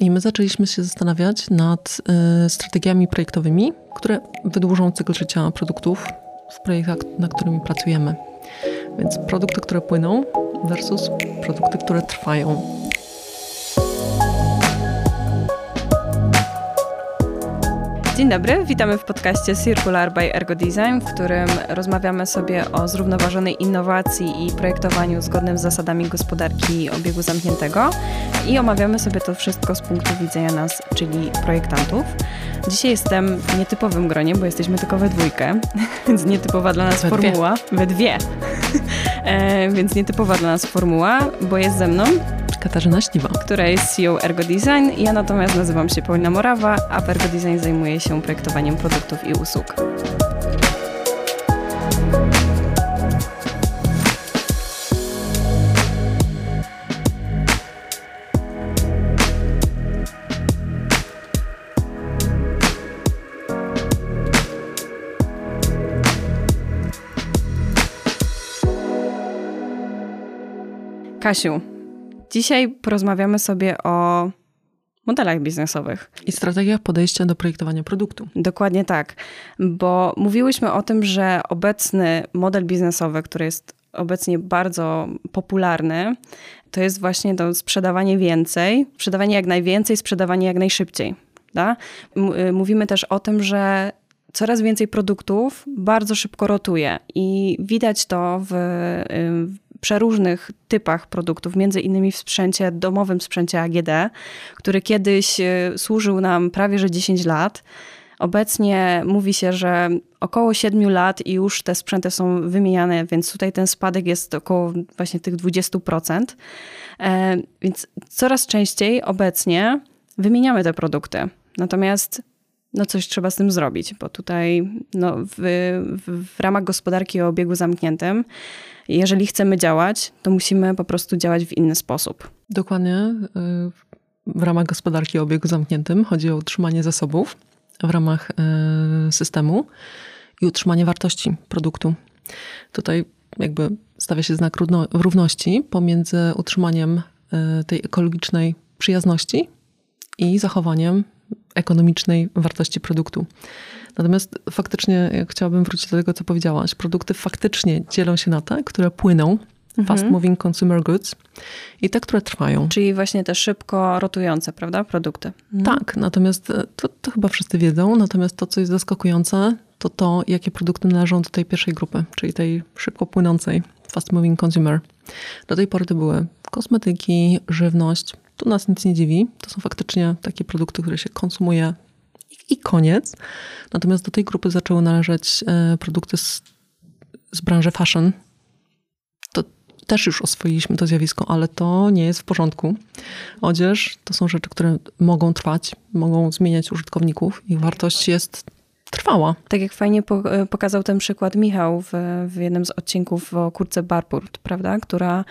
I my zaczęliśmy się zastanawiać nad y, strategiami projektowymi, które wydłużą cykl życia produktów w projektach, nad którymi pracujemy. Więc produkty, które płyną versus produkty, które trwają. Dzień dobry, witamy w podcaście Circular by Ergo Design, w którym rozmawiamy sobie o zrównoważonej innowacji i projektowaniu zgodnym z zasadami gospodarki obiegu zamkniętego i omawiamy sobie to wszystko z punktu widzenia nas, czyli projektantów. Dzisiaj jestem w nietypowym gronie, bo jesteśmy tylko we dwójkę, więc nietypowa dla nas we formuła. Dwie. We dwie. e, więc nietypowa dla nas formuła, bo jest ze mną Katarzyna Śliwa, która jest CEO Ergo Design. Ja natomiast nazywam się Paulina Morawa, a Ergo Design zajmuję się projektowaniem produktów i usług. Kasiu, Dzisiaj porozmawiamy sobie o modelach biznesowych. I strategiach podejścia do projektowania produktu. Dokładnie tak, bo mówiłyśmy o tym, że obecny model biznesowy, który jest obecnie bardzo popularny, to jest właśnie to sprzedawanie więcej, sprzedawanie jak najwięcej, sprzedawanie jak najszybciej. Da? Y, mówimy też o tym, że coraz więcej produktów bardzo szybko rotuje i widać to w, w przeróżnych typach produktów, między innymi w sprzęcie, domowym sprzęcie AGD, który kiedyś e, służył nam prawie że 10 lat. Obecnie mówi się, że około 7 lat i już te sprzęty są wymieniane, więc tutaj ten spadek jest około właśnie tych 20%. E, więc coraz częściej obecnie wymieniamy te produkty. Natomiast no coś trzeba z tym zrobić, bo tutaj no, w, w, w ramach gospodarki o obiegu zamkniętym jeżeli chcemy działać, to musimy po prostu działać w inny sposób. Dokładnie. Y, w ramach gospodarki o obiegu zamkniętym chodzi o utrzymanie zasobów w ramach y, systemu i utrzymanie wartości produktu. Tutaj jakby stawia się znak równości pomiędzy utrzymaniem y, tej ekologicznej przyjazności i zachowaniem ekonomicznej wartości produktu. Natomiast faktycznie chciałabym wrócić do tego, co powiedziałaś. Produkty faktycznie dzielą się na te, które płyną, mhm. fast moving consumer goods i te, które trwają. Czyli właśnie te szybko rotujące, prawda, produkty. Mhm. Tak, natomiast e, to, to chyba wszyscy wiedzą, natomiast to, co jest zaskakujące, to to, jakie produkty należą do tej pierwszej grupy, czyli tej szybko płynącej fast moving consumer. Do tej pory to były kosmetyki, żywność. Tu nas nic nie dziwi. To są faktycznie takie produkty, które się konsumuje i koniec. Natomiast do tej grupy zaczęły należeć e, produkty z, z branży fashion. To też już oswoiliśmy to zjawisko, ale to nie jest w porządku. Odzież to są rzeczy, które mogą trwać, mogą zmieniać użytkowników. Ich wartość jest trwała. Tak jak fajnie e, pokazał ten przykład Michał w, w jednym z odcinków o kurce Barpurt, prawda? Która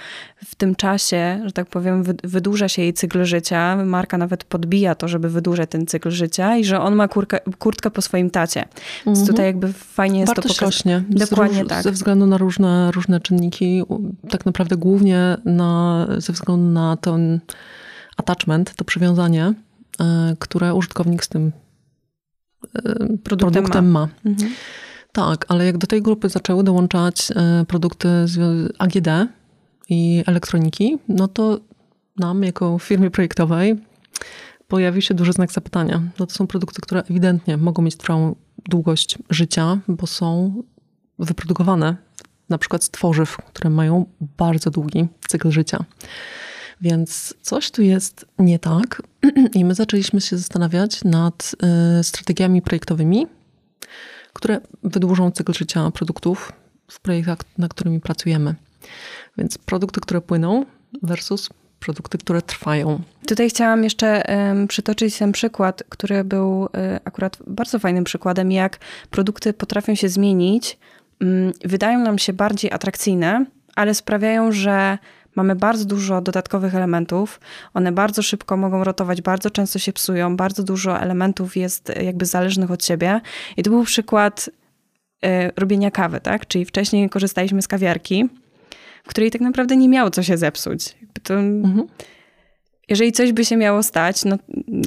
w tym czasie, że tak powiem, wy, wydłuża się jej cykl życia. Marka nawet podbija to, żeby wydłużać ten cykl życia i że on ma kurkę, kurtkę po swoim tacie. Więc mhm. tutaj jakby fajnie jest Wartość to pokazać. Dokładnie tak. Ze względu na różne, różne czynniki, tak naprawdę głównie na, ze względu na ten attachment, to przywiązanie, e, które użytkownik z tym produktem, produktem ma. ma. Mhm. Tak, ale jak do tej grupy zaczęły dołączać e, produkty z AGD i elektroniki, no to nam jako firmie projektowej pojawił się duży znak zapytania. No to są produkty, które ewidentnie mogą mieć trwałą długość życia, bo są wyprodukowane na przykład z tworzyw, które mają bardzo długi cykl życia. Więc coś tu jest nie tak i my zaczęliśmy się zastanawiać nad y, strategiami projektowymi, które wydłużą cykl życia produktów w projektach, nad którymi pracujemy. Więc produkty, które płyną versus produkty, które trwają. Tutaj chciałam jeszcze um, przytoczyć ten przykład, który był um, akurat bardzo fajnym przykładem, jak produkty potrafią się zmienić, um, wydają nam się bardziej atrakcyjne, ale sprawiają, że Mamy bardzo dużo dodatkowych elementów. One bardzo szybko mogą rotować, bardzo często się psują, bardzo dużo elementów jest jakby zależnych od siebie. I to był przykład y, robienia kawy, tak? Czyli wcześniej korzystaliśmy z kawiarki, w której tak naprawdę nie miało co się zepsuć. To, mhm. Jeżeli coś by się miało stać, no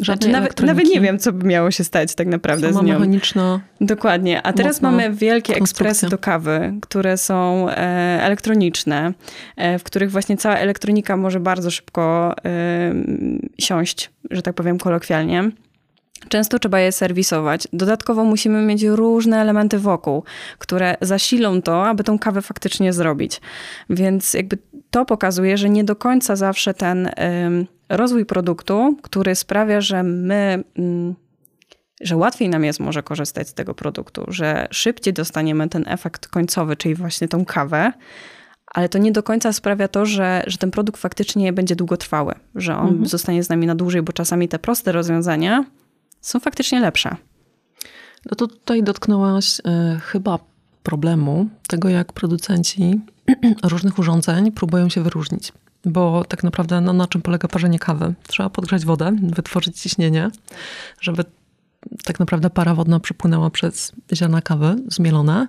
znaczy nawet, nawet, nie wiem, co by miało się stać tak naprawdę Sama z nią. mechaniczna. Dokładnie. A teraz mamy wielkie ekspresy do kawy, które są e, elektroniczne, e, w których właśnie cała elektronika może bardzo szybko e, siąść, że tak powiem kolokwialnie. Często trzeba je serwisować. Dodatkowo musimy mieć różne elementy wokół, które zasilą to, aby tą kawę faktycznie zrobić. Więc jakby to pokazuje, że nie do końca zawsze ten rozwój produktu, który sprawia, że my, mm, że łatwiej nam jest może korzystać z tego produktu, że szybciej dostaniemy ten efekt końcowy, czyli właśnie tą kawę, ale to nie do końca sprawia to, że, że ten produkt faktycznie będzie długotrwały, że on mhm. zostanie z nami na dłużej, bo czasami te proste rozwiązania są faktycznie lepsze. No to tutaj dotknęłaś y, chyba problemu tego, jak producenci różnych urządzeń próbują się wyróżnić. Bo tak naprawdę no, na czym polega parzenie kawy? Trzeba podgrzać wodę, wytworzyć ciśnienie, żeby tak naprawdę para wodna przypłynęła przez ziarna kawy zmielone.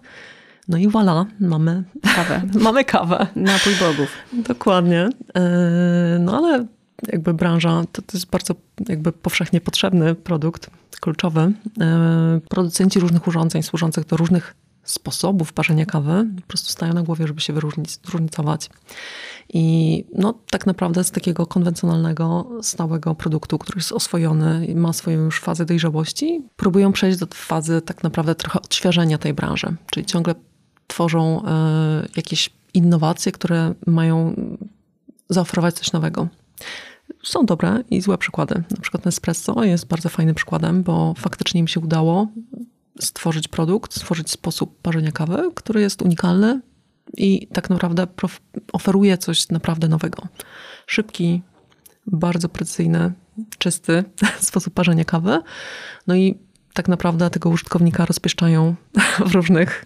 No i voilà, mamy kawę. mamy kawę. Napój bogów. Dokładnie. E, no ale jakby branża to, to jest bardzo jakby powszechnie potrzebny produkt, kluczowy. E, producenci różnych urządzeń służących do różnych sposobów parzenia kawy po prostu stają na głowie, żeby się wyróżnić, zróżnicować. I no, tak naprawdę z takiego konwencjonalnego, stałego produktu, który jest oswojony i ma swoją już fazę dojrzałości, próbują przejść do fazy tak naprawdę trochę odświeżenia tej branży. Czyli ciągle tworzą y, jakieś innowacje, które mają zaoferować coś nowego. Są dobre i złe przykłady. Na przykład Nespresso jest bardzo fajnym przykładem, bo faktycznie im się udało stworzyć produkt, stworzyć sposób parzenia kawy, który jest unikalny i tak naprawdę oferuje coś naprawdę nowego. Szybki, bardzo precyzyjny, czysty sposób parzenia kawy. No i tak naprawdę tego użytkownika rozpieszczają w różnych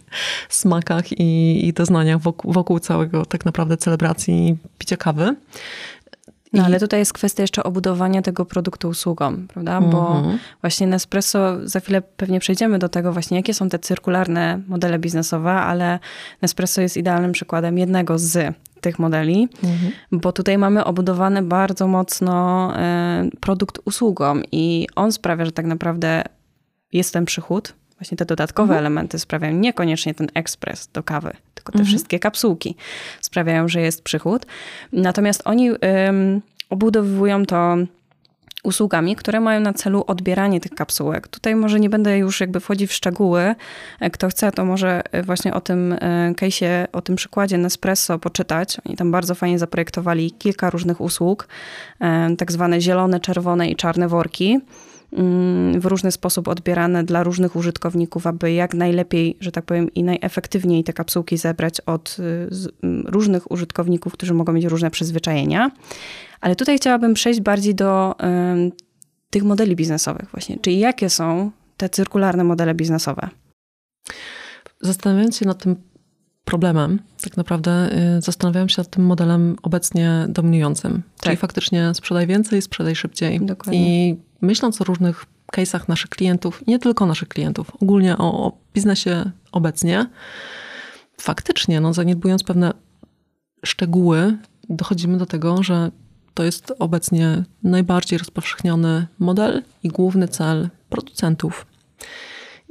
smakach i, i doznaniach wokół, wokół całego tak naprawdę celebracji picia kawy. No ale tutaj jest kwestia jeszcze obudowania tego produktu usługą, prawda? Bo mhm. właśnie Nespresso, za chwilę pewnie przejdziemy do tego właśnie, jakie są te cyrkularne modele biznesowe, ale Nespresso jest idealnym przykładem jednego z tych modeli, mhm. bo tutaj mamy obudowany bardzo mocno e, produkt usługą i on sprawia, że tak naprawdę jest ten przychód, Właśnie te dodatkowe mhm. elementy sprawiają niekoniecznie ten ekspres do kawy, tylko te mhm. wszystkie kapsułki sprawiają, że jest przychód. Natomiast oni ym, obudowują to usługami, które mają na celu odbieranie tych kapsułek. Tutaj może nie będę już jakby wchodzić w szczegóły. E, kto chce, to może e, właśnie o tym e, case'ie, o tym przykładzie Nespresso poczytać. Oni tam bardzo fajnie zaprojektowali kilka różnych usług, tak zwane zielone, czerwone i czarne worki w różny sposób odbierane dla różnych użytkowników, aby jak najlepiej, że tak powiem, i najefektywniej te kapsułki zebrać od y, mm, różnych użytkowników, którzy mogą mieć różne przyzwyczajenia. Ale tutaj chciałabym przejść bardziej do tych modeli biznesowych właśnie. Czyli jakie są te cyrkularne modele biznesowe? Zastanawiając się nad tym problemem, tak naprawdę y, zastanawiałem się nad tym modelem obecnie dominującym. Tak. Czyli faktycznie sprzedaj więcej, sprzedaj szybciej. Dokładnie. I myśląc o różnych case'ach naszych klientów, nie tylko naszych klientów, ogólnie o, o biznesie obecnie, faktycznie, no, zaniedbując pewne szczegóły, dochodzimy do tego, że to jest obecnie najbardziej rozpowszechniony model i główny cel producentów.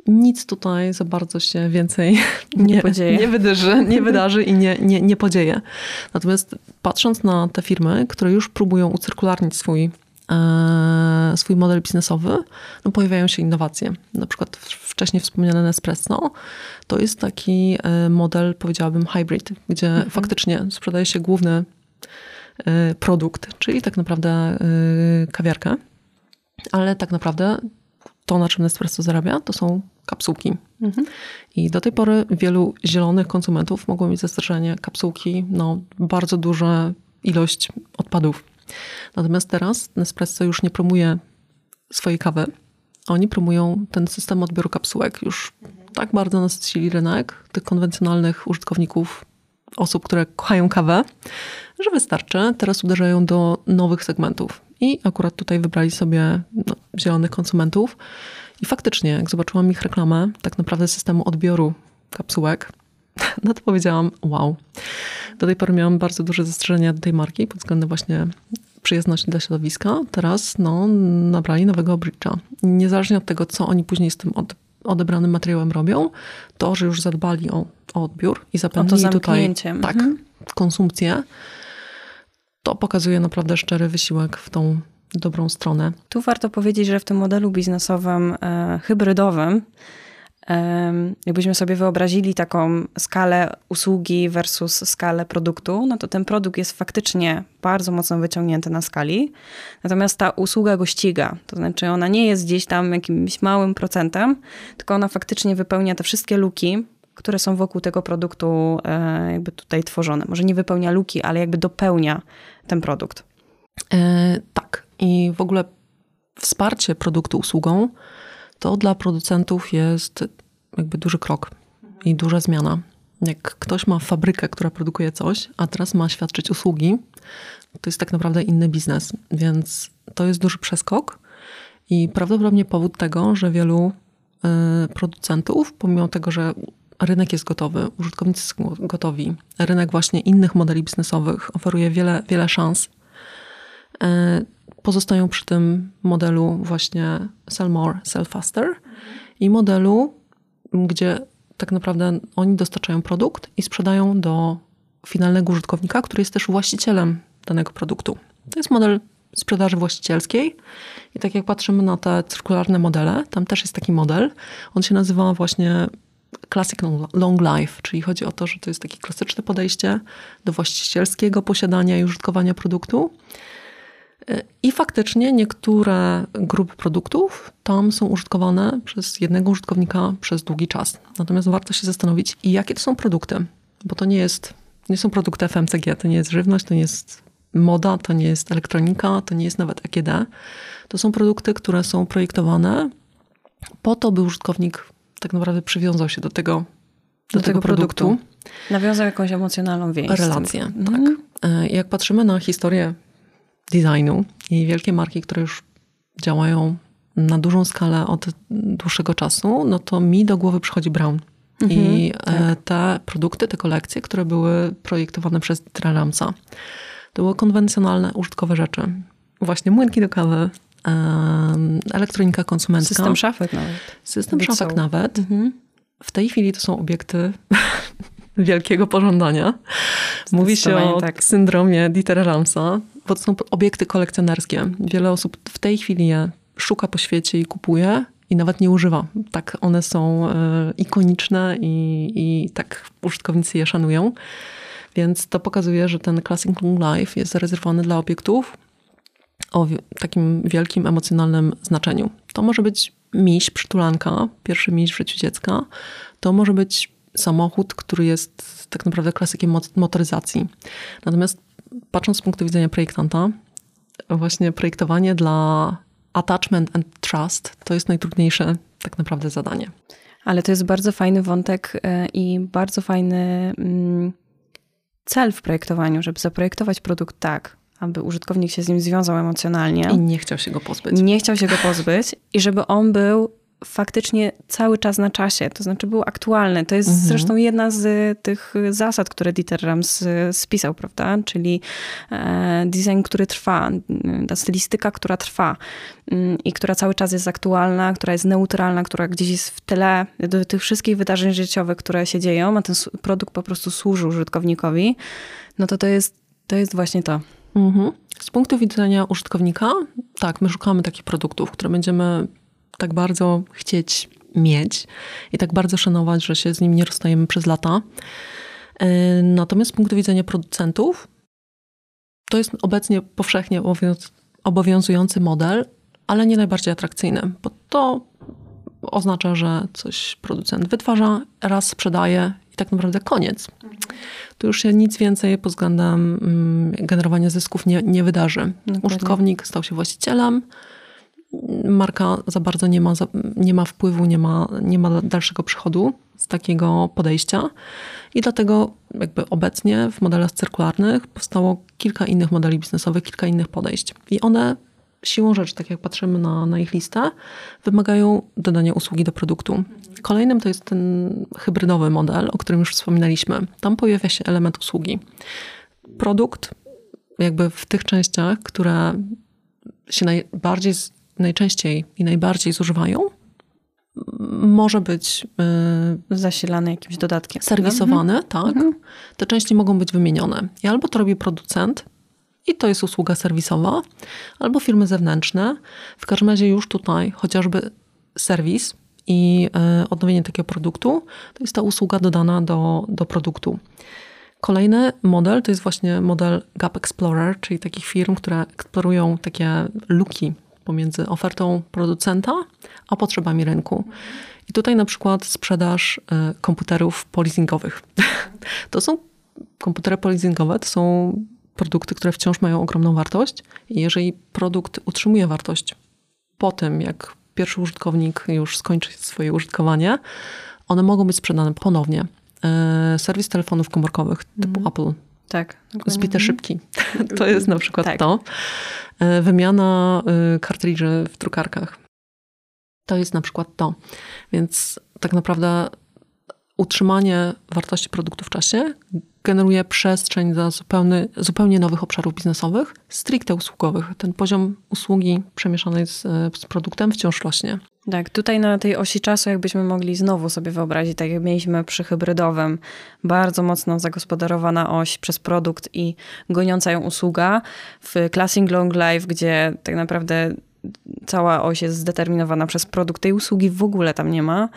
Nic tutaj za bardzo się więcej nie, nie, nie wydarzy, nie wydarzy i nie, nie, nie podzieje. Natomiast patrząc na te firmy, które już próbują ucyrkularnić swój swój model biznesowy, no pojawiają się innowacje. Na przykład wcześniej wspomniane Nespresso to jest taki e, model, powiedziałabym, hybrid, gdzie mhm. faktycznie sprzedaje się główny e, produkt, czyli tak naprawdę kawiarkę, ale tak naprawdę to, na czym Nespresso zarabia, to są kapsułki. Mhm. I do tej pory wielu zielonych konsumentów mogło mieć zastrzeżenie kapsułki, no bardzo duża ilość odpadów Natomiast teraz Nespresso już nie promuje swojej kawy. Oni promują ten system odbioru kapsułek. Już tak bardzo nasycili rynek tych konwencjonalnych użytkowników, osób, które kochają kawę, że wystarczy. Teraz uderzają do nowych segmentów. I akurat tutaj wybrali sobie no, zielonych konsumentów. I faktycznie, jak zobaczyłam ich reklamę, tak naprawdę systemu odbioru kapsułek, no to powiedziałam, wow. Do tej pory miałam bardzo duże zastrzeżenia do tej marki pod względem właśnie przyjazności dla środowiska, teraz no, nabrali nowego bridge'a. Niezależnie od tego, co oni później z tym od, odebranym materiałem robią, to, że już zadbali o, o odbiór i zapewnili tutaj tak, mhm. konsumpcję, to pokazuje naprawdę szczery wysiłek w tą dobrą stronę. Tu warto powiedzieć, że w tym modelu biznesowym e, hybrydowym jakbyśmy sobie wyobrazili taką skalę usługi versus skalę produktu, no to ten produkt jest faktycznie bardzo mocno wyciągnięty na skali, natomiast ta usługa go ściga. To znaczy ona nie jest gdzieś tam jakimś małym procentem, tylko ona faktycznie wypełnia te wszystkie luki, które są wokół tego produktu e, jakby tutaj tworzone. Może nie wypełnia luki, ale jakby dopełnia ten produkt. E, tak. I w ogóle wsparcie produktu usługą to dla producentów jest jakby duży krok i duża zmiana. Jak ktoś ma fabrykę, która produkuje coś, a teraz ma świadczyć usługi, to jest tak naprawdę inny biznes. Więc to jest duży przeskok i prawdopodobnie powód tego, że wielu y, producentów, pomimo tego, że rynek jest gotowy, użytkownicy są gotowi, rynek właśnie innych modeli biznesowych oferuje wiele, wiele szans, y, pozostają przy tym modelu właśnie sell more, sell faster i modelu, gdzie tak naprawdę oni dostarczają produkt i sprzedają do finalnego użytkownika, który jest też właścicielem danego produktu. To jest model sprzedaży właścicielskiej. I tak jak patrzymy na te cyrkularne modele, tam też jest taki model. On się nazywa właśnie Classic Long Life, czyli chodzi o to, że to jest takie klasyczne podejście do właścicielskiego posiadania i użytkowania produktu. I faktycznie niektóre grupy produktów tam są użytkowane przez jednego użytkownika przez długi czas. Natomiast warto się zastanowić, jakie to są produkty, bo to nie jest, nie są produkty FMCG, to nie jest żywność, to nie jest moda, to nie jest elektronika, to nie jest nawet EGD. To są produkty, które są projektowane po to, by użytkownik tak naprawdę przywiązał się do tego, do, do tego, tego produktu. produktu. Nawiązał jakąś emocjonalną więź. Relację, tak. Mhm. E, jak patrzymy na historię designu i wielkie marki, które już działają na dużą skalę od dłuższego czasu, no to mi do głowy przychodzi Brown. Mhm, I e, tak. te produkty, te kolekcje, które były projektowane przez Tralamsa, to były konwencjonalne, użytkowe rzeczy. Właśnie młynki do kawy, elektronika konsumencka. System szafek nawet. System szafek nawet. Mhm. W tej chwili to są obiekty wielkiego pożądania. Mówi się o tak. syndromie Dietera Ramsa, bo to są obiekty kolekcjonerskie. Wiele osób w tej chwili je szuka po świecie i kupuje i nawet nie używa. Tak one są y, ikoniczne i, i tak użytkownicy je szanują. Więc to pokazuje, że ten Classic Life jest zarezerwowany dla obiektów o takim wielkim emocjonalnym znaczeniu. To może być miś, przytulanka, pierwszy miś w życiu dziecka. To może być samochód, który jest tak naprawdę klasykiem motoryzacji. Natomiast patrząc z punktu widzenia projektanta, właśnie projektowanie dla attachment and trust to jest najtrudniejsze tak naprawdę zadanie. Ale to jest bardzo fajny wątek e, i bardzo fajny mm, cel w projektowaniu, żeby zaprojektować produkt tak, aby użytkownik się z nim związał emocjonalnie. I nie chciał się go pozbyć. Nie chciał się go pozbyć i żeby on był faktycznie cały czas na czasie, to znaczy był aktualny. To jest mhm. zresztą jedna z tych zasad, które Dieter Rams spisał, prawda? Czyli e, design, który trwa, ta stylistyka, która trwa mm, i która cały czas jest aktualna, która jest neutralna, która gdzieś jest w tle do tych wszystkich wydarzeń życiowych, które się dzieją, a ten produkt po prostu służy użytkownikowi, no to to jest, to jest właśnie to. Mhm. Z punktu widzenia użytkownika, tak, my szukamy takich produktów, które będziemy tak bardzo chcieć mieć i tak bardzo szanować, że się z nim nie rozstajemy przez lata. E, natomiast z punktu widzenia producentów, to jest obecnie powszechnie obowiązujący model, ale nie najbardziej atrakcyjny, bo to oznacza, że coś producent wytwarza, raz sprzedaje i tak naprawdę koniec. Tu już się nic więcej pod względem mm, generowania zysków nie, nie wydarzy. Dokładnie. Użytkownik stał się właścicielem, marka za bardzo nie ma, nie ma wpływu, nie ma, nie ma dalszego przychodu z takiego podejścia. I dlatego jakby obecnie w modelach cyrkularnych powstało kilka innych modeli biznesowych, kilka innych podejść. I one siłą rzeczy, tak jak patrzymy na, na ich listę, wymagają dodania usługi do produktu. Kolejnym to jest ten hybrydowy model, o którym już wspominaliśmy. Tam pojawia się element usługi. Produkt jakby w tych częściach, które się najbardziej, najczęściej i najbardziej zużywają, może być yy, zasilane jakimś dodatkiem. Serwisowane, mhm. tak. Mhm. Te części mogą być wymienione. I albo to robi producent, i to jest usługa serwisowa, albo firmy zewnętrzne. W każdym razie już tutaj chociażby serwis i yy, odnowienie takiego produktu to jest ta usługa dodana do, do produktu. Kolejny model to jest właśnie model Gap Explorer, czyli takich firm, które eksplorują takie luki pomiędzy ofertą producenta a potrzebami rynku. I tutaj na przykład sprzedaż e, komputerów polizingowych. To są komputery polizingowe, to są produkty, które wciąż mają ogromną wartość. I jeżeli produkt utrzymuje wartość po tym, jak pierwszy użytkownik już skończy swoje użytkowanie, one mogą być sprzedane ponownie. E, serwis telefonów komórkowych typu mm. Apple. Tak. Zbite szybki. To jest na przykład tak. to. E, wymiana kartridży e, w drukarkach. To jest na przykład to. Więc tak naprawdę utrzymanie wartości produktu w czasie generuje przestrzeń dla zupełnie, zupełnie nowych obszarów biznesowych, stricte usługowych. Ten poziom usługi przemieszanej z, z produktem wciąż rośnie. Tak, tutaj na tej osi czasu, jakbyśmy mogli znowu sobie wyobrazić, tak jak mieliśmy przy hybrydowym, bardzo mocno zagospodarowana oś przez produkt i goniąca ją usługa. W Classing Long Life, gdzie tak naprawdę cała oś jest zdeterminowana przez produkt, tej usługi w ogóle tam nie ma.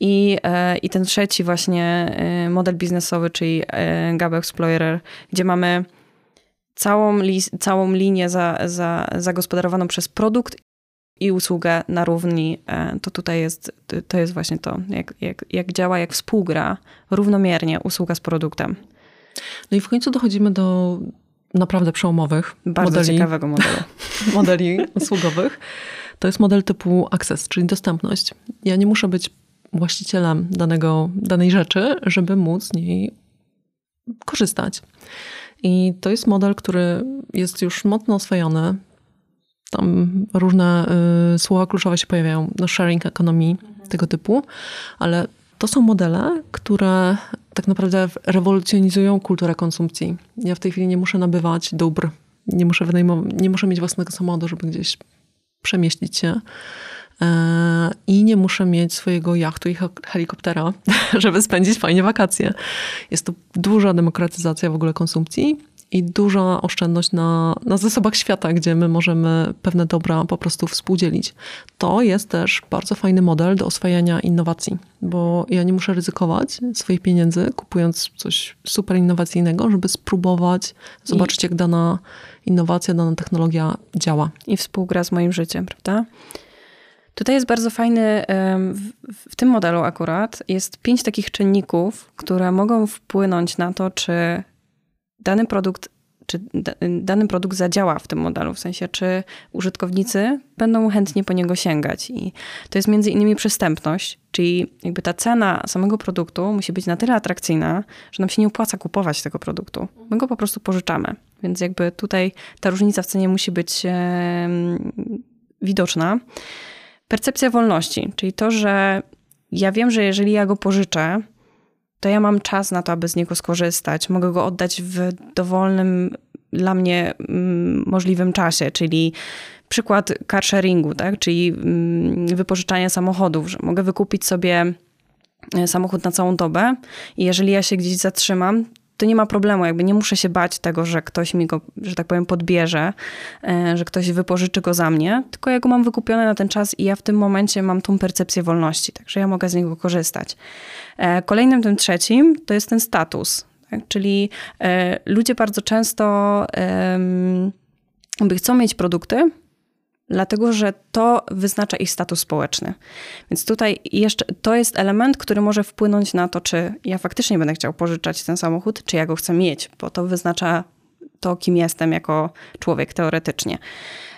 I, e, i ten trzeci właśnie e, model biznesowy, czyli e, Gab Explorer, gdzie mamy całą, li, całą linię za, za, zagospodarowaną przez produkt i usługę na równi, to tutaj jest, to jest właśnie to, jak, jak, jak działa, jak współgra równomiernie usługa z produktem. No i w końcu dochodzimy do naprawdę przełomowych Bardzo modeli, ciekawego modelu. modeli usługowych. To jest model typu access, czyli dostępność. Ja nie muszę być właścicielem danego, danej rzeczy, żeby móc z niej korzystać. I to jest model, który jest już mocno oswojony. Tam różne y, słowa kluczowe się pojawiają, no sharing economy, mhm. tego typu, ale to są modele, które tak naprawdę rewolucjonizują kulturę konsumpcji. Ja w tej chwili nie muszę nabywać dóbr, nie muszę, nie muszę mieć własnego samochodu, żeby gdzieś przemieścić się. E, I nie muszę mieć swojego jachtu i helikoptera, żeby spędzić fajnie wakacje. Jest to duża demokratyzacja w ogóle konsumpcji i duża oszczędność na, na zasobach świata, gdzie my możemy pewne dobra po prostu współdzielić. To jest też bardzo fajny model do oswajania innowacji, bo ja nie muszę ryzykować swoich pieniędzy, kupując coś super innowacyjnego, żeby spróbować zobaczyć, I... jak dana innowacja, dana technologia działa. I współgra z moim życiem, prawda? Tutaj jest bardzo fajny, w tym modelu akurat jest pięć takich czynników, które mogą wpłynąć na to, czy dany produkt, czy dany produkt zadziała w tym modelu, w sensie czy użytkownicy będą chętnie po niego sięgać. I to jest między innymi przystępność, czyli jakby ta cena samego produktu musi być na tyle atrakcyjna, że nam się nie opłaca kupować tego produktu. My go po prostu pożyczamy. Więc jakby tutaj ta różnica w cenie musi być widoczna. Percepcja wolności, czyli to, że ja wiem, że jeżeli ja go pożyczę, to ja mam czas na to, aby z niego skorzystać. Mogę go oddać w dowolnym dla mnie mm, możliwym czasie, czyli przykład car sharingu, tak? czyli mm, wypożyczania samochodów, że mogę wykupić sobie e, samochód na całą dobę i jeżeli ja się gdzieś zatrzymam, to nie ma problemu, jakby nie muszę się bać tego, że ktoś mi go, że tak powiem, podbierze, e, że ktoś wypożyczy go za mnie, tylko ja go mam wykupione na ten czas i ja w tym momencie mam tą percepcję wolności, także ja mogę z niego korzystać. E, kolejnym, tym trzecim, to jest ten status, tak? czyli e, ludzie bardzo często chcą mieć produkty, dlatego że to wyznacza ich status społeczny. Więc tutaj jeszcze to jest element, który może wpłynąć na to, czy ja faktycznie będę chciał pożyczać ten samochód, czy ja go chcę mieć, bo to wyznacza to, kim jestem jako człowiek teoretycznie.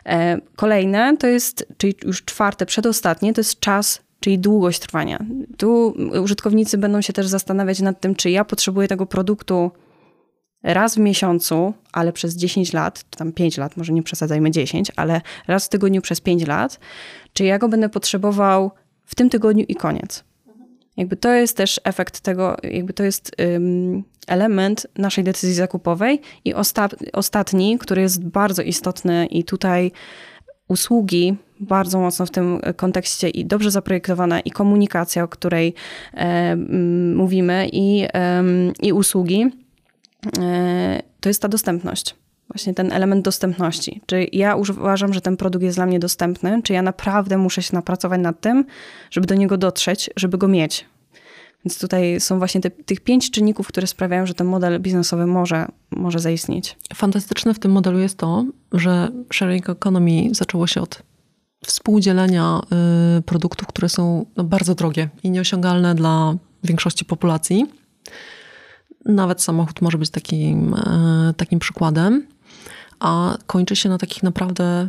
E, kolejne to jest, czyli już czwarte, przedostatnie, to jest czas czyli długość trwania. Tu użytkownicy będą się też zastanawiać nad tym, czy ja potrzebuję tego produktu raz w miesiącu, ale przez 10 lat, tam 5 lat, może nie przesadzajmy 10, ale raz w tygodniu przez 5 lat, czy ja go będę potrzebował w tym tygodniu i koniec. Jakby to jest też efekt tego, jakby to jest um, element naszej decyzji zakupowej. I osta ostatni, który jest bardzo istotny i tutaj usługi bardzo mocno w tym kontekście i dobrze zaprojektowana i komunikacja, o której e, mówimy i, i usługi, to jest ta dostępność. Właśnie ten element dostępności. Czy ja uważam, że ten produkt jest dla mnie dostępny, czy ja naprawdę muszę się napracować nad tym, żeby do niego dotrzeć, żeby go mieć. Więc tutaj są właśnie te, tych pięć czynników, które sprawiają, że ten model biznesowy może, może zaistnieć. Fantastyczne w tym modelu jest to, że sharing economy zaczęło się od współdzielenia y, produktów, które są no, bardzo drogie i nieosiągalne dla większości populacji. Nawet samochód może być takim, y, takim przykładem, a kończy się na takich naprawdę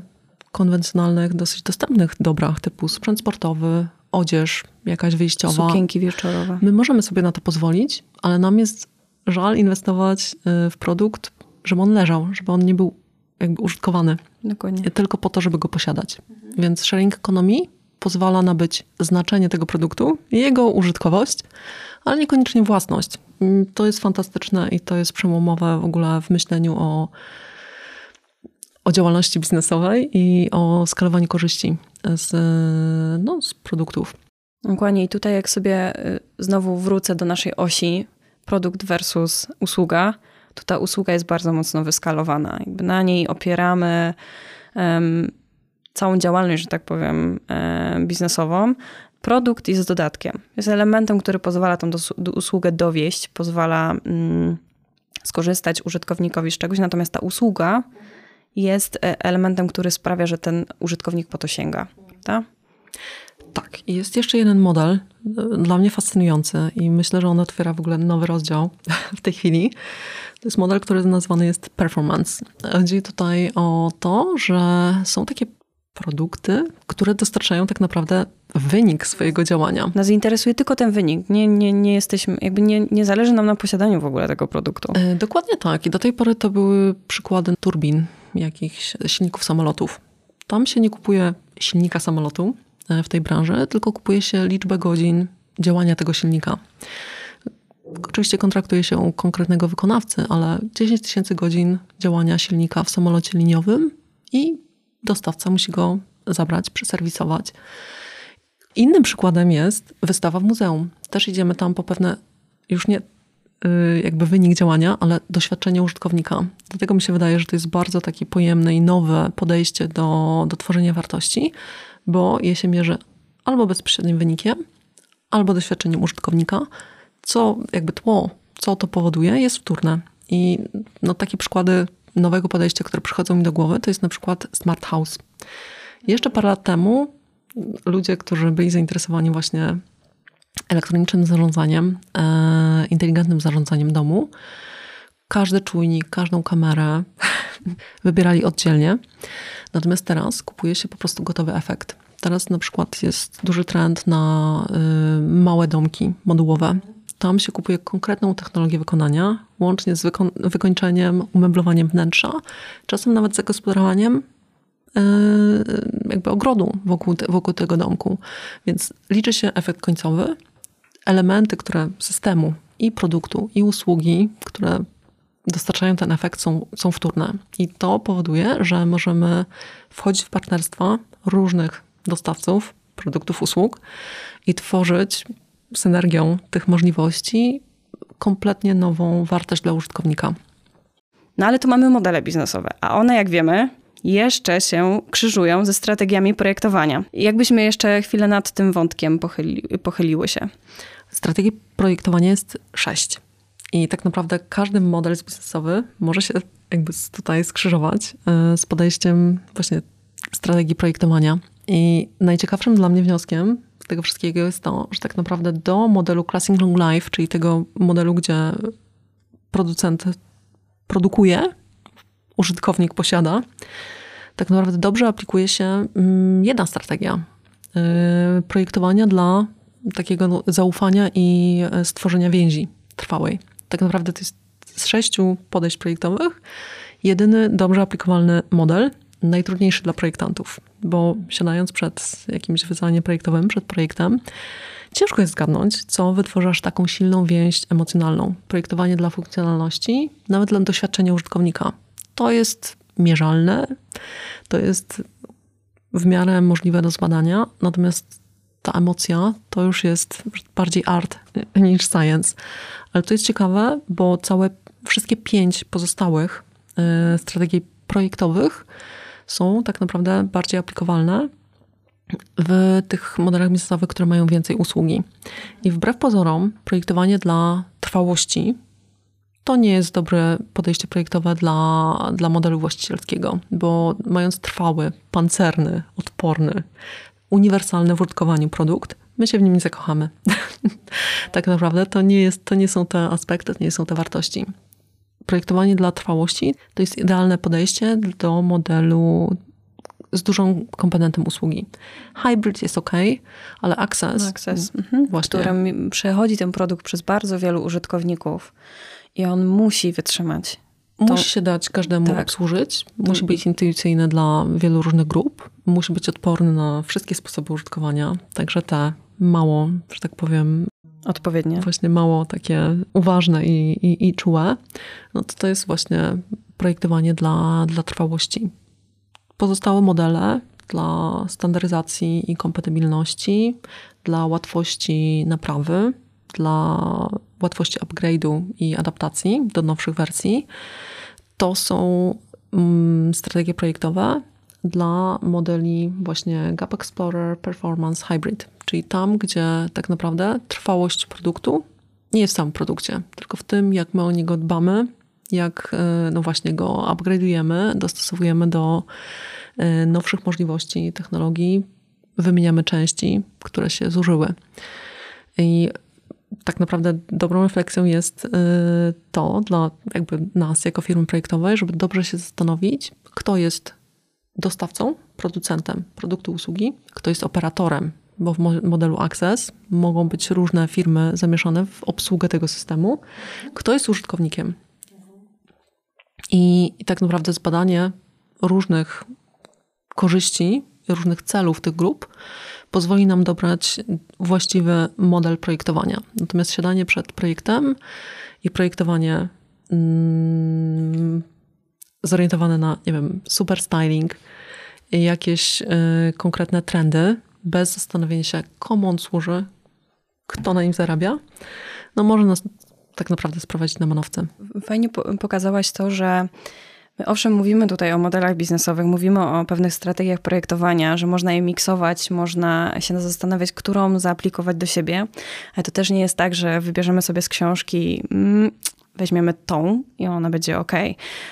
konwencjonalnych, dosyć dostępnych dobrach typu sprzęt sportowy, odzież jakaś wyjściowa. Sukienki wieczorowe. My możemy sobie na to pozwolić, ale nam jest żal inwestować y, w produkt, żeby on leżał, żeby on nie był jakby użytkowany. Dokładnie. Tylko po to, żeby go posiadać. Mhm. Więc sharing economy pozwala nabyć znaczenie tego produktu, jego użytkowość, ale niekoniecznie własność. Mm, to jest fantastyczne i to jest przełomowe w ogóle w myśleniu o, o działalności biznesowej i o skalowaniu korzyści z, no, z produktów. Dokładnie. I tutaj jak sobie y, znowu wrócę do naszej osi produkt versus usługa, to ta usługa jest bardzo mocno wyskalowana. Jakby na niej opieramy całą działalność, że tak powiem, um, biznesową. Produkt jest dodatkiem. Jest elementem, który pozwala tą usługę dowieść, pozwala um, skorzystać użytkownikowi z czegoś, natomiast ta usługa jest e, elementem, który sprawia, że ten użytkownik po to sięga. Tak? Tak, i jest jeszcze jeden model, e, dla mnie fascynujący i myślę, że on otwiera w ogóle nowy rozdział w tej chwili. To jest model, który nazwany jest performance. Chodzi tutaj o to, że są takie produkty, które dostarczają tak naprawdę wynik swojego działania. Nas interesuje tylko ten wynik. Nie, nie, nie jesteśmy, jakby nie, nie zależy nam na posiadaniu w ogóle tego produktu. E, dokładnie tak. I do tej pory to były przykłady turbin, jakichś silników samolotów. Tam się nie kupuje silnika samolotu e, w tej branży, tylko kupuje się liczbę godzin działania tego silnika. Oczywiście kontraktuje się u konkretnego wykonawcy, ale 10 tysięcy godzin działania silnika w samolocie liniowym i dostawca musi go zabrać, przeserwisować. Innym przykładem jest wystawa w muzeum. Też idziemy tam po pewne, już nie y, jakby wynik działania, ale doświadczenie użytkownika. Dlatego mi się wydaje, że to jest bardzo takie pojemne i nowe podejście do, do tworzenia wartości, bo je się mierzy albo bezpośrednim wynikiem, albo doświadczeniem użytkownika, co jakby tło, co to powoduje, jest wtórne. I no, takie przykłady nowego podejścia, które przychodzą mi do głowy, to jest na przykład Smart House. Jeszcze parę lat temu ludzie, którzy byli zainteresowani właśnie elektronicznym zarządzaniem, e, inteligentnym zarządzaniem domu, każdy czujnik, każdą kamerę wybierali oddzielnie. Natomiast teraz kupuje się po prostu gotowy efekt. Teraz na przykład jest duży trend na y, małe domki modułowe. Tam się kupuje konkretną technologię wykonania, łącznie z wyko wykończeniem, umeblowaniem wnętrza, czasem nawet zagospodarowaniem yy, jakby ogrodu wokół, te, wokół tego domku. Więc liczy się efekt końcowy, elementy, które systemu i produktu, i usługi, które dostarczają ten efekt, są, są wtórne. I to powoduje, że możemy wchodzić w partnerstwa różnych dostawców produktów, usług i tworzyć synergią tych możliwości kompletnie nową wartość dla użytkownika. No ale tu mamy modele biznesowe, a one, jak wiemy, jeszcze się krzyżują ze strategiami projektowania. Jakbyśmy jeszcze chwilę nad tym wątkiem pochyli, pochyliły się? Strategii projektowania jest sześć. I tak naprawdę każdy model biznesowy może się jakby tutaj skrzyżować e, z podejściem właśnie strategii projektowania. I najciekawszym dla mnie wnioskiem tego wszystkiego jest to, że tak naprawdę do modelu Classing Long Life, czyli tego modelu, gdzie producent produkuje, użytkownik posiada, tak naprawdę dobrze aplikuje się mm, jedna strategia y, projektowania dla takiego zaufania i stworzenia więzi trwałej. Tak naprawdę to jest z sześciu podejść projektowych jedyny dobrze aplikowalny model najtrudniejszy dla projektantów, bo siadając przed jakimś wyzwaniem projektowym, przed projektem, ciężko jest zgadnąć, co wytworzasz taką silną więź emocjonalną. Projektowanie dla funkcjonalności, nawet dla doświadczenia użytkownika. To jest mierzalne, to jest w miarę możliwe do zbadania, natomiast ta emocja to już jest bardziej art niż science. Ale to jest ciekawe, bo całe, wszystkie pięć pozostałych y, strategii projektowych są tak naprawdę bardziej aplikowalne w tych modelach biznesowych, które mają więcej usługi. I wbrew pozorom, projektowanie dla trwałości to nie jest dobre podejście projektowe dla, dla modelu właścicielskiego, bo mając trwały, pancerny, odporny, uniwersalny w użytkowaniu produkt, my się w nim nie zakochamy. tak naprawdę to nie, jest, to nie są te aspekty, to nie są te wartości. Projektowanie dla trwałości to jest idealne podejście do modelu z dużą komponentem usługi. Hybrid jest ok, ale Access, access mhm. właśnie. którym przechodzi ten produkt przez bardzo wielu użytkowników i on musi wytrzymać. To... Musi się dać każdemu tak. obsłużyć, musi być intuicyjny dla wielu różnych grup, musi być odporny na wszystkie sposoby użytkowania, także te mało, że tak powiem, odpowiednie. Właśnie mało takie uważne i, i, i czułe, no to to jest właśnie projektowanie dla, dla trwałości. Pozostałe modele dla standaryzacji i kompatybilności, dla łatwości naprawy, dla łatwości upgrade'u i adaptacji do nowszych wersji. To są mm, strategie projektowe dla modeli właśnie Gap Explorer Performance Hybrid, czyli tam, gdzie tak naprawdę trwałość produktu nie jest w samym produkcie, tylko w tym, jak my o niego dbamy, jak e, no właśnie go upgrade'ujemy, dostosowujemy do e, nowszych możliwości technologii, wymieniamy części, które się zużyły. I tak naprawdę dobrą refleksją jest y, to dla jakby nas jako firmy projektowej, żeby dobrze się zastanowić, kto jest dostawcą, producentem produktu usługi, kto jest operatorem, bo w modelu Access mogą być różne firmy zamieszane w obsługę tego systemu, kto jest użytkownikiem. I, i tak naprawdę zbadanie różnych korzyści, różnych celów tych grup pozwoli nam dobrać właściwy model projektowania. Natomiast siadanie przed projektem i projektowanie mm, zorientowane na, nie wiem, super styling, jakieś y, konkretne trendy, bez zastanowienia się, komu on służy, kto na nim zarabia, no może nas tak naprawdę sprowadzić na manowce. Fajnie pokazałaś to, że My owszem, mówimy tutaj o modelach biznesowych, mówimy o pewnych strategiach projektowania, że można je miksować, można się zastanawiać, którą zaaplikować do siebie, ale to też nie jest tak, że wybierzemy sobie z książki. Weźmiemy tą i ona będzie ok.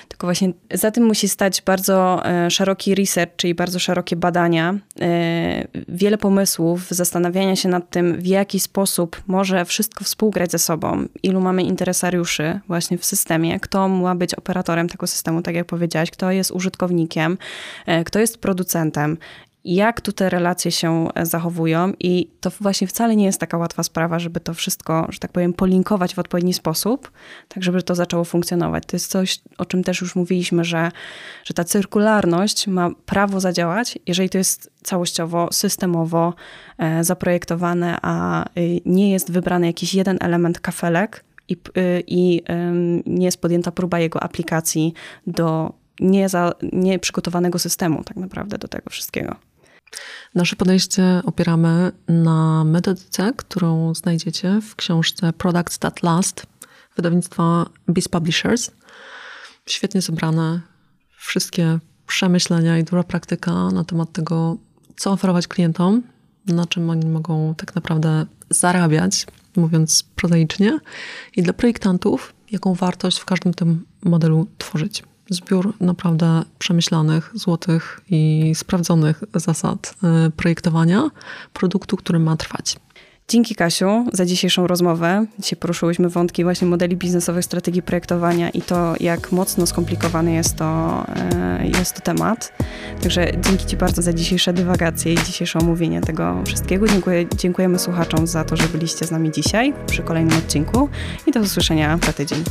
Tylko właśnie za tym musi stać bardzo e, szeroki research, czyli bardzo szerokie badania, e, wiele pomysłów, zastanawiania się nad tym, w jaki sposób może wszystko współgrać ze sobą, ilu mamy interesariuszy właśnie w systemie, kto ma być operatorem tego systemu, tak jak powiedziałaś, kto jest użytkownikiem, e, kto jest producentem jak tu te relacje się e, zachowują i to właśnie wcale nie jest taka łatwa sprawa, żeby to wszystko, że tak powiem, polinkować w odpowiedni sposób, tak żeby to zaczęło funkcjonować. To jest coś, o czym też już mówiliśmy, że, że ta cyrkularność ma prawo zadziałać, jeżeli to jest całościowo, systemowo e, zaprojektowane, a y, nie jest wybrany jakiś jeden element kafelek i, y, nie jest podjęta próba jego aplikacji do nieprzygotowanego nie systemu tak naprawdę do tego wszystkiego. Nasze podejście opieramy na metodyce, którą znajdziecie w książce Products That Last wydawnictwa Beast Publishers. Świetnie zebrane wszystkie przemyślenia i duża praktyka na temat tego, co oferować klientom, na czym oni mogą tak naprawdę zarabiać, mówiąc prozaicznie, i dla projektantów, jaką wartość w każdym tym modelu tworzyć zbiór naprawdę przemyślanych, złotych i sprawdzonych zasad e, projektowania produktu, który ma trwać. Dzięki Kasiu za dzisiejszą rozmowę. Dzisiaj poruszyłyśmy wątki właśnie modeli biznesowych, strategii projektowania i to, jak mocno skomplikowany jest to, e, jest to temat. Także dzięki Ci bardzo za dzisiejsze dywagacje i dzisiejsze omówienie tego wszystkiego. Dziękuję, dziękujemy słuchaczom za to, że byliście z nami dzisiaj przy kolejnym odcinku i do usłyszenia za tydzień.